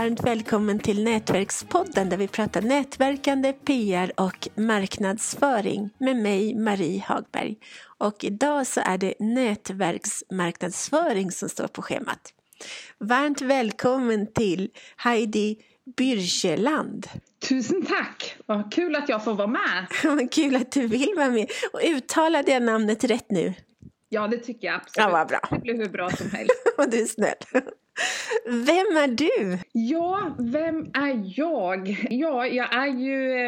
varmt välkommen till Nätverkspodden där vi pratar nätverkande, PR och marknadsföring med mig Marie Hagberg. Och idag så är det nätverksmarknadsföring som står på schemat. Varmt välkommen till Heidi Byrkeland. Tusen tack! Vad kul att jag får vara med. Vad kul att du vill vara med. Och uttalade jag namnet rätt nu? Ja, det tycker jag absolut. Ja, vad bra. Det blir hur bra som helst. du är snäll. Vem är du? Ja, vem är jag? Ja, jag är ju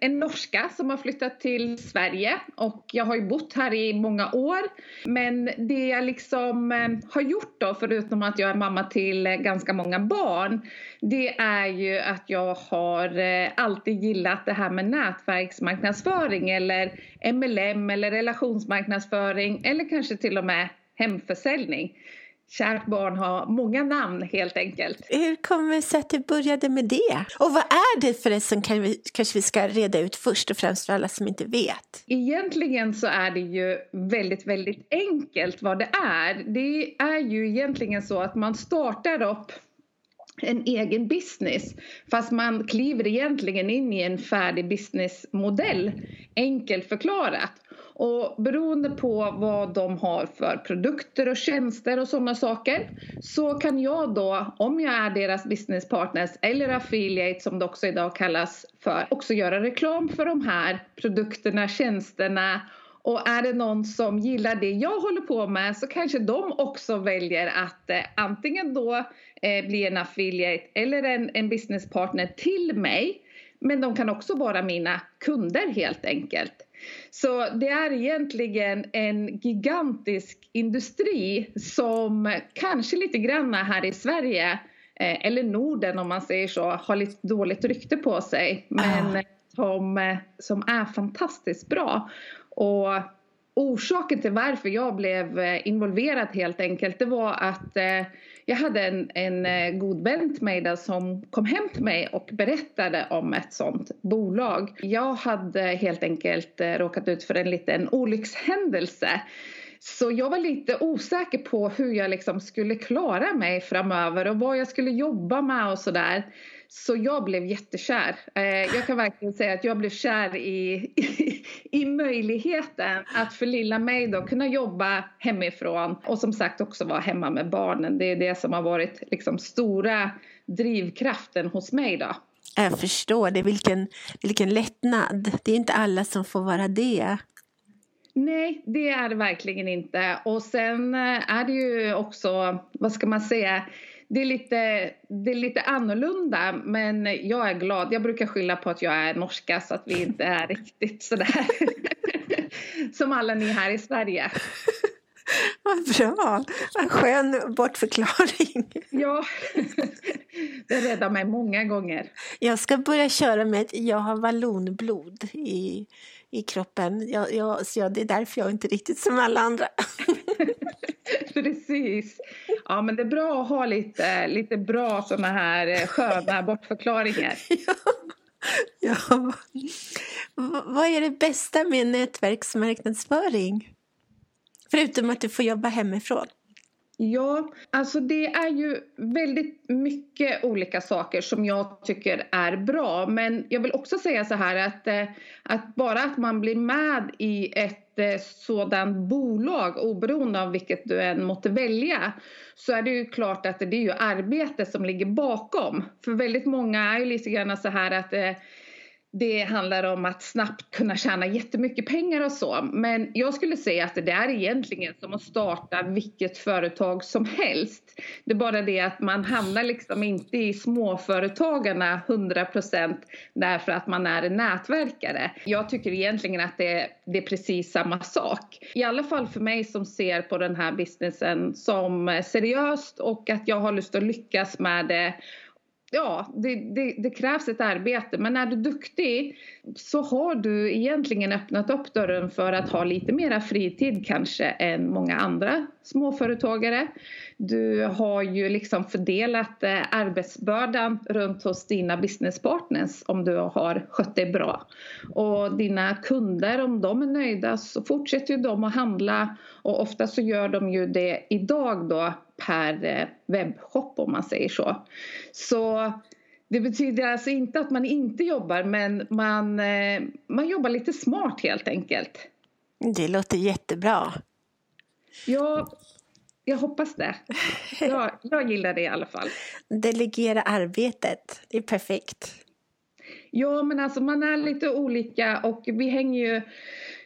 en norska som har flyttat till Sverige och jag har ju bott här i många år. Men det jag liksom har gjort då, förutom att jag är mamma till ganska många barn, det är ju att jag har eh, alltid gillat det här med nätverksmarknadsföring eller MLM eller relationsmarknadsföring eller kanske till och med hemförsäljning kärt barn har många namn helt enkelt. Hur kommer det sig att du började med det? Och vad är det förresten kan vi, kanske vi ska reda ut först och främst för alla som inte vet? Egentligen så är det ju väldigt, väldigt enkelt vad det är. Det är ju egentligen så att man startar upp en egen business fast man kliver egentligen in i en färdig businessmodell enkelt förklarat. Och beroende på vad de har för produkter och tjänster och sådana saker så kan jag då, om jag är deras businesspartners eller affiliate som det också idag kallas för, också göra reklam för de här produkterna, tjänsterna och är det någon som gillar det jag håller på med så kanske de också väljer att eh, antingen då eh, bli en affiliate eller en, en businesspartner till mig. Men de kan också vara mina kunder helt enkelt. Så det är egentligen en gigantisk industri som kanske lite grann här i Sverige eh, eller Norden om man säger så har lite dåligt rykte på sig men ah. som, eh, som är fantastiskt bra. Och orsaken till varför jag blev eh, involverad helt enkelt det var att eh, jag hade en, en eh, god vän till mig där som kom hem till mig och berättade om ett sånt bolag. Jag hade helt enkelt råkat ut för en liten olyckshändelse. Så jag var lite osäker på hur jag liksom skulle klara mig framöver och vad jag skulle jobba med och sådär. Så jag blev jättekär. Eh, jag kan verkligen säga att jag blev kär i, i, i möjligheten att för lilla mig då kunna jobba hemifrån och som sagt också vara hemma med barnen. Det är det som har varit liksom stora drivkraften hos mig då. Jag förstår det, vilken, vilken lättnad. Det är inte alla som får vara det. Nej, det är det verkligen inte. Och sen eh, är det ju också, vad ska man säga, det är, lite, det är lite annorlunda men jag är glad. Jag brukar skylla på att jag är norska så att vi inte är riktigt sådär som alla ni här i Sverige. Vad bra! Vad skön bortförklaring. Ja, det räddar mig många gånger. Jag ska börja köra med att jag har vallonblod i, i kroppen. Jag, jag, så jag, det är därför jag inte riktigt som alla andra. Precis. Ja, men det är bra att ha lite, lite bra sådana här eh, sköna bortförklaringar. ja. ja. Vad är det bästa med nätverksmarknadsföring? Förutom att du får jobba hemifrån. Ja, alltså det är ju väldigt mycket olika saker som jag tycker är bra. Men jag vill också säga så här att, eh, att bara att man blir med i ett eh, sådant bolag oberoende av vilket du än måste välja så är det ju klart att det är ju arbete som ligger bakom. För väldigt många är ju lite grann så här att eh, det handlar om att snabbt kunna tjäna jättemycket pengar och så. Men jag skulle säga att det är egentligen som att starta vilket företag som helst. Det är bara det att man hamnar liksom inte i småföretagarna 100% därför att man är en nätverkare. Jag tycker egentligen att det, det är precis samma sak. I alla fall för mig som ser på den här businessen som seriöst och att jag har lust att lyckas med det ja, det, det, det, krävs ett arbete men är du duktig så har du egentligen öppnat upp dörren för att ha lite mera fritid kanske än många andra småföretagare. Du har ju liksom fördelat eh, arbetsbördan runt hos dina businesspartners om du har skött dig bra. Och dina kunder, om de är nöjda så fortsätter ju de att handla och ofta så gör de ju det idag då per eh, webbshop om man säger så. Så det betyder alltså inte att man inte jobbar men man, eh, man jobbar lite smart helt enkelt. Det låter jättebra. Ja, jag hoppas det. Jag, jag gillar det i alla fall. Delegera arbetet, det är perfekt. Ja, men alltså man är lite olika och vi hänger ju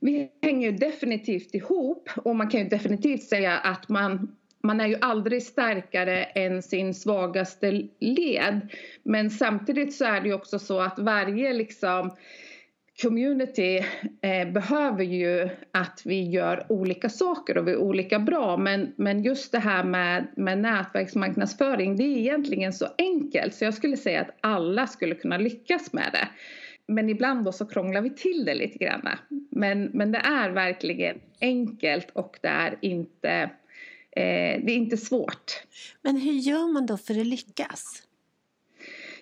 vi hänger definitivt ihop och man kan ju definitivt säga att man man är ju aldrig starkare än sin svagaste led. Men samtidigt så är det ju också så att varje liksom community eh, behöver ju att vi gör olika saker och vi är olika bra. Men, men just det här med, med nätverksmarknadsföring det är egentligen så enkelt så jag skulle säga att alla skulle kunna lyckas med det. Men ibland då så krånglar vi till det lite grann. Men, men det är verkligen enkelt och det är inte, eh, det är inte svårt. Men hur gör man då för att lyckas?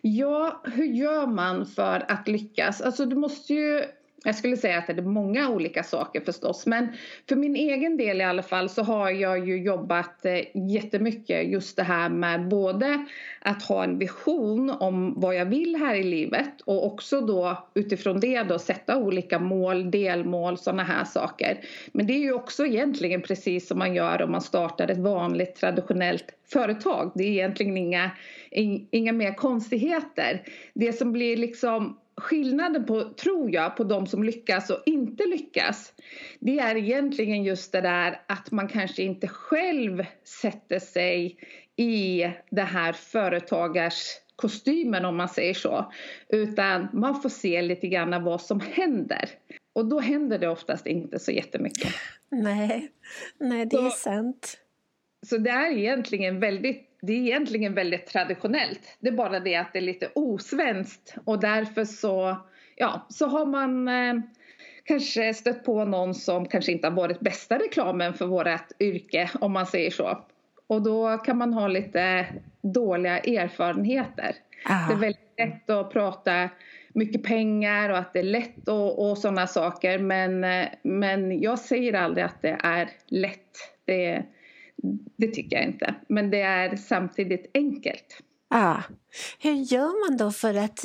Ja, hur gör man för att lyckas? Alltså du måste ju jag skulle säga att det är många olika saker förstås men för min egen del i alla fall så har jag ju jobbat eh, jättemycket just det här med både att ha en vision om vad jag vill här i livet och också då utifrån det då sätta olika mål, delmål, sådana här saker. Men det är ju också egentligen precis som man gör om man startar ett vanligt traditionellt företag. Det är egentligen inga, inga mer konstigheter. Det som blir liksom skillnaden på, tror jag, på de som lyckas och inte lyckas det är egentligen just det där att man kanske inte själv sätter sig i det här företagarskostymen om man säger så utan man får se lite grann vad som händer och då händer det oftast inte så jättemycket. Nej, Nej det så, är sant. Så det är egentligen väldigt det är egentligen väldigt traditionellt. Det är bara det att det är lite osvenskt och därför så, ja, så har man eh, kanske stött på någon som kanske inte har varit bästa reklamen för vårt yrke om man säger så. Och då kan man ha lite dåliga erfarenheter. Aha. Det är väldigt lätt att prata mycket pengar och att det är lätt och, och sådana saker men, eh, men jag säger aldrig att det är lätt. Det, det tycker jag inte. Men det är samtidigt enkelt. Ja. Hur gör man då för att,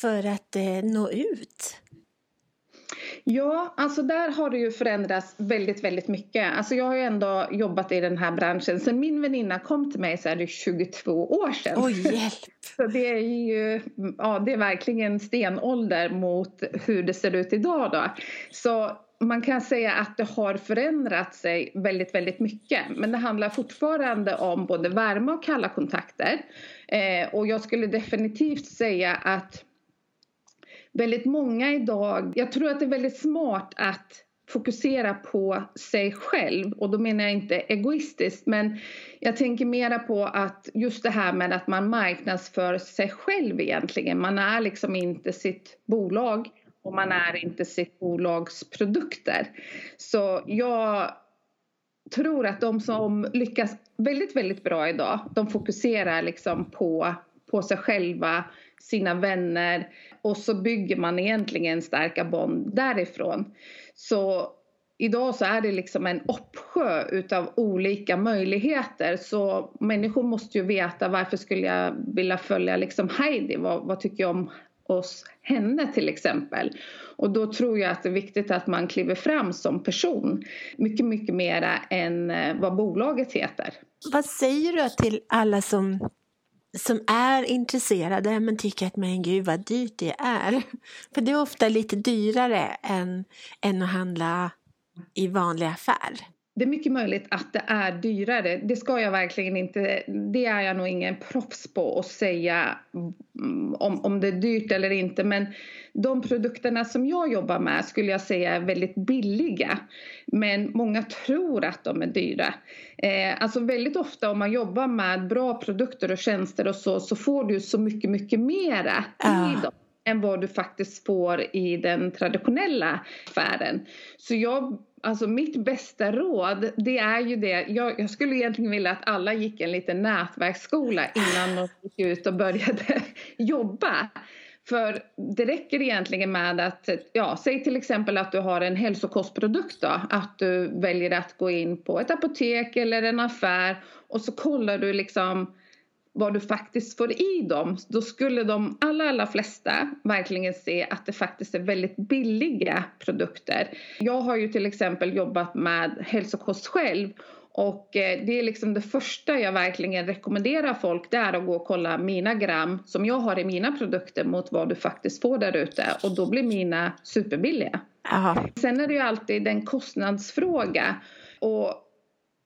för att eh, nå ut? Ja, alltså där har det ju förändrats väldigt, väldigt mycket. Alltså jag har ju ändå jobbat i den här branschen. Sen min väninna kom till mig så är det 22 år sedan. Oj, hjälp! Så det är ju, ja det är verkligen stenålder mot hur det ser ut idag då. Så man kan säga att det har förändrat sig väldigt, väldigt mycket. Men det handlar fortfarande om både varma och kalla kontakter. Eh, och jag skulle definitivt säga att väldigt många idag, jag tror att det är väldigt smart att fokusera på sig själv och då menar jag inte egoistiskt men jag tänker mera på att just det här med att man marknadsför sig själv egentligen. Man är liksom inte sitt bolag och man är inte sitt bolags produkter. Så jag tror att de som lyckas väldigt, väldigt bra idag, de fokuserar liksom på, på sig själva, sina vänner och så bygger man egentligen starka bond därifrån. Så idag så är det liksom en uppsjö utav olika möjligheter så människor måste ju veta varför skulle jag vilja följa liksom Heidi, vad, vad tycker jag om oss henne till exempel. Och då tror jag att det är viktigt att man kliver fram som person mycket, mycket mera än eh, vad bolaget heter. Vad säger du till alla som som är intresserade men tycker att men gud vad dyrt det är. För det är ofta lite dyrare än, än att handla i vanlig affär. Det är mycket möjligt att det är dyrare. Det ska jag verkligen inte. Det är jag nog ingen proffs på att säga om, om det är dyrt eller inte. Men de produkterna som jag jobbar med skulle jag säga är väldigt billiga. Men många tror att de är dyra. Eh, alltså väldigt ofta om man jobbar med bra produkter och tjänster och så, så får du så mycket, mycket mera i dem än vad du faktiskt får i den traditionella affären. Så jag Alltså mitt bästa råd det är ju det. Jag, jag, skulle egentligen vilja att alla gick en liten nätverksskola innan de gick ut och började jobba. För det räcker egentligen med att, ja, säg till exempel att du har en hälsokostprodukt då, att du väljer att gå in på ett apotek eller en affär och så kollar du liksom vad du faktiskt får i dem, då skulle de allra, allra flesta verkligen se att det faktiskt är väldigt billiga produkter. Jag har ju till exempel jobbat med hälsokost själv och eh, det är liksom det första jag verkligen rekommenderar folk det är att gå och kolla mina gram som jag har i mina produkter mot vad du faktiskt får där ute och då blir mina superbilliga. Aha. Sen är det ju alltid en kostnadsfråga och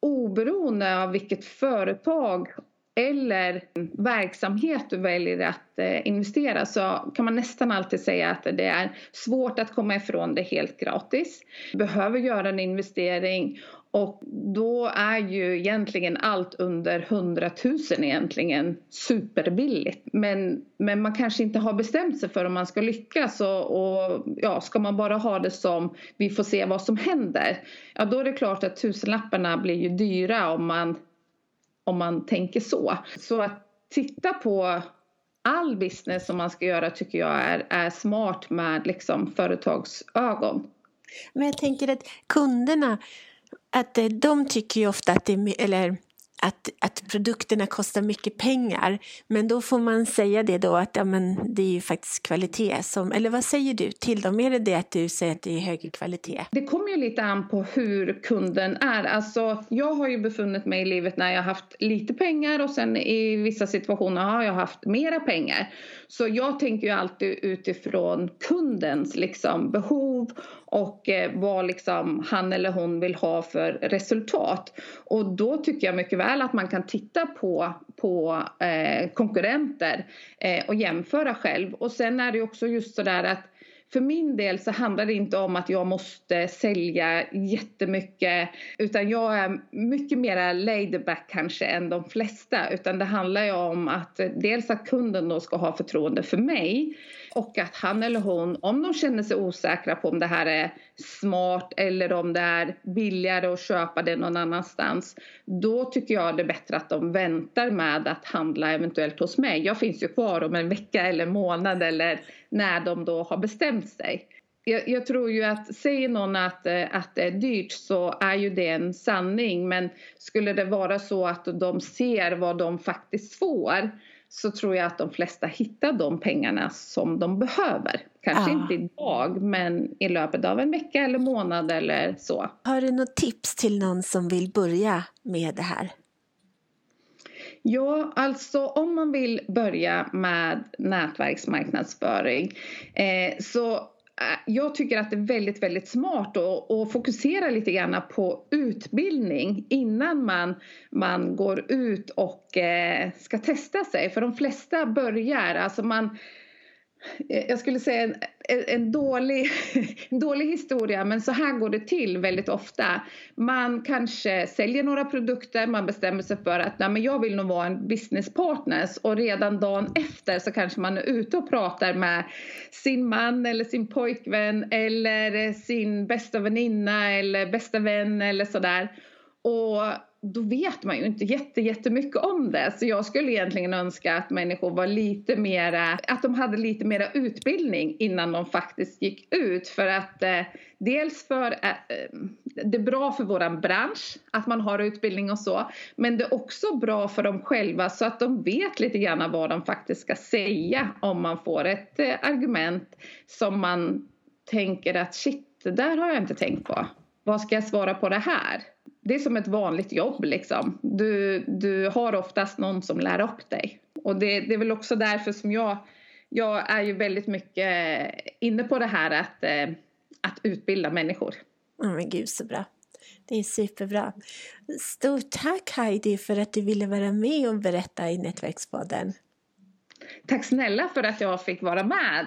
oberoende av vilket företag eller verksamhet du väljer att eh, investera så kan man nästan alltid säga att det är svårt att komma ifrån det helt gratis. Du behöver göra en investering och då är ju egentligen allt under 100 000 egentligen superbilligt. Men, men man kanske inte har bestämt sig för om man ska lyckas och, och ja, ska man bara ha det som vi får se vad som händer. Ja, då är det klart att tusenlapparna blir ju dyra om man om man tänker så. Så att titta på all business som man ska göra tycker jag är, är smart med liksom företagsögon. Men jag tänker att kunderna, att de tycker ju ofta att det är, eller att, att produkterna kostar mycket pengar. Men då får man säga det då att ja, men det är ju faktiskt kvalitet som, eller vad säger du till dem? Är det det att du säger att det är högre kvalitet? Det kommer ju lite an på hur kunden är. Alltså, jag har ju befunnit mig i livet när jag har haft lite pengar och sen i vissa situationer har jag haft mera pengar. Så jag tänker ju alltid utifrån kundens liksom, behov och eh, vad liksom han eller hon vill ha för resultat. Och då tycker jag mycket väl att man kan titta på, på eh, konkurrenter eh, och jämföra själv. Och sen är det också just sådär att för min del så handlar det inte om att jag måste sälja jättemycket utan jag är mycket mer laid back kanske än de flesta utan det handlar ju om att eh, dels att kunden då ska ha förtroende för mig och att han eller hon, om de känner sig osäkra på om det här är smart eller om det är billigare att köpa det någon annanstans, då tycker jag det är bättre att de väntar med att handla eventuellt hos mig. Jag finns ju kvar om en vecka eller månad eller när de då har bestämt sig. Jag, jag, tror ju att säger någon att, eh, att det är dyrt så är ju det en sanning men skulle det vara så att de ser vad de faktiskt får så tror jag att de flesta hittar de pengarna som de behöver. Kanske ja. inte idag men i löpet av en vecka eller månad eller så. Har du något tips till någon som vill börja med det här? Ja, alltså om man vill börja med nätverksmarknadsföring eh, så Eh, jag tycker att det är väldigt, väldigt smart att, att fokusera lite grann på utbildning innan man, man går ut och eh, ska testa sig. För de flesta börjar, alltså man Eh, Eh, jag skulle säga en, en, dålig, en dålig historia men så här går det till väldigt ofta. Man kanske säljer några produkter, man bestämmer sig för att Nej, men jag vill nog vara en businesspartner och redan dagen efter så kanske man är ute och pratar med sin man eller sin pojkvän eller sin bästa väninna eller bästa vän eller sådär. Och då vet man ju inte jätte, jättemycket om det. Så jag skulle egentligen önska att människor var lite mera, att de hade lite mera utbildning innan de faktiskt gick ut. För att eh, dels för, eh, eh, det är bra för våran bransch att man har utbildning och så. Men det är också bra för dem själva så att de vet lite grann vad de faktiskt ska säga om man får ett eh, argument som man tänker att shit, det där har jag inte tänkt på. Vad ska jag svara på det här? Det är som ett vanligt jobb liksom. Du, du har oftast någon som lär upp dig. Och det, det är väl också därför som jag, jag är ju väldigt mycket inne på det här att, eh, att utbilda människor. Ja men gud så bra. Det är superbra. Stort tack Heidi för att du ville vara med och berätta i Nätverkspodden. Tack snälla för att jag fick vara med.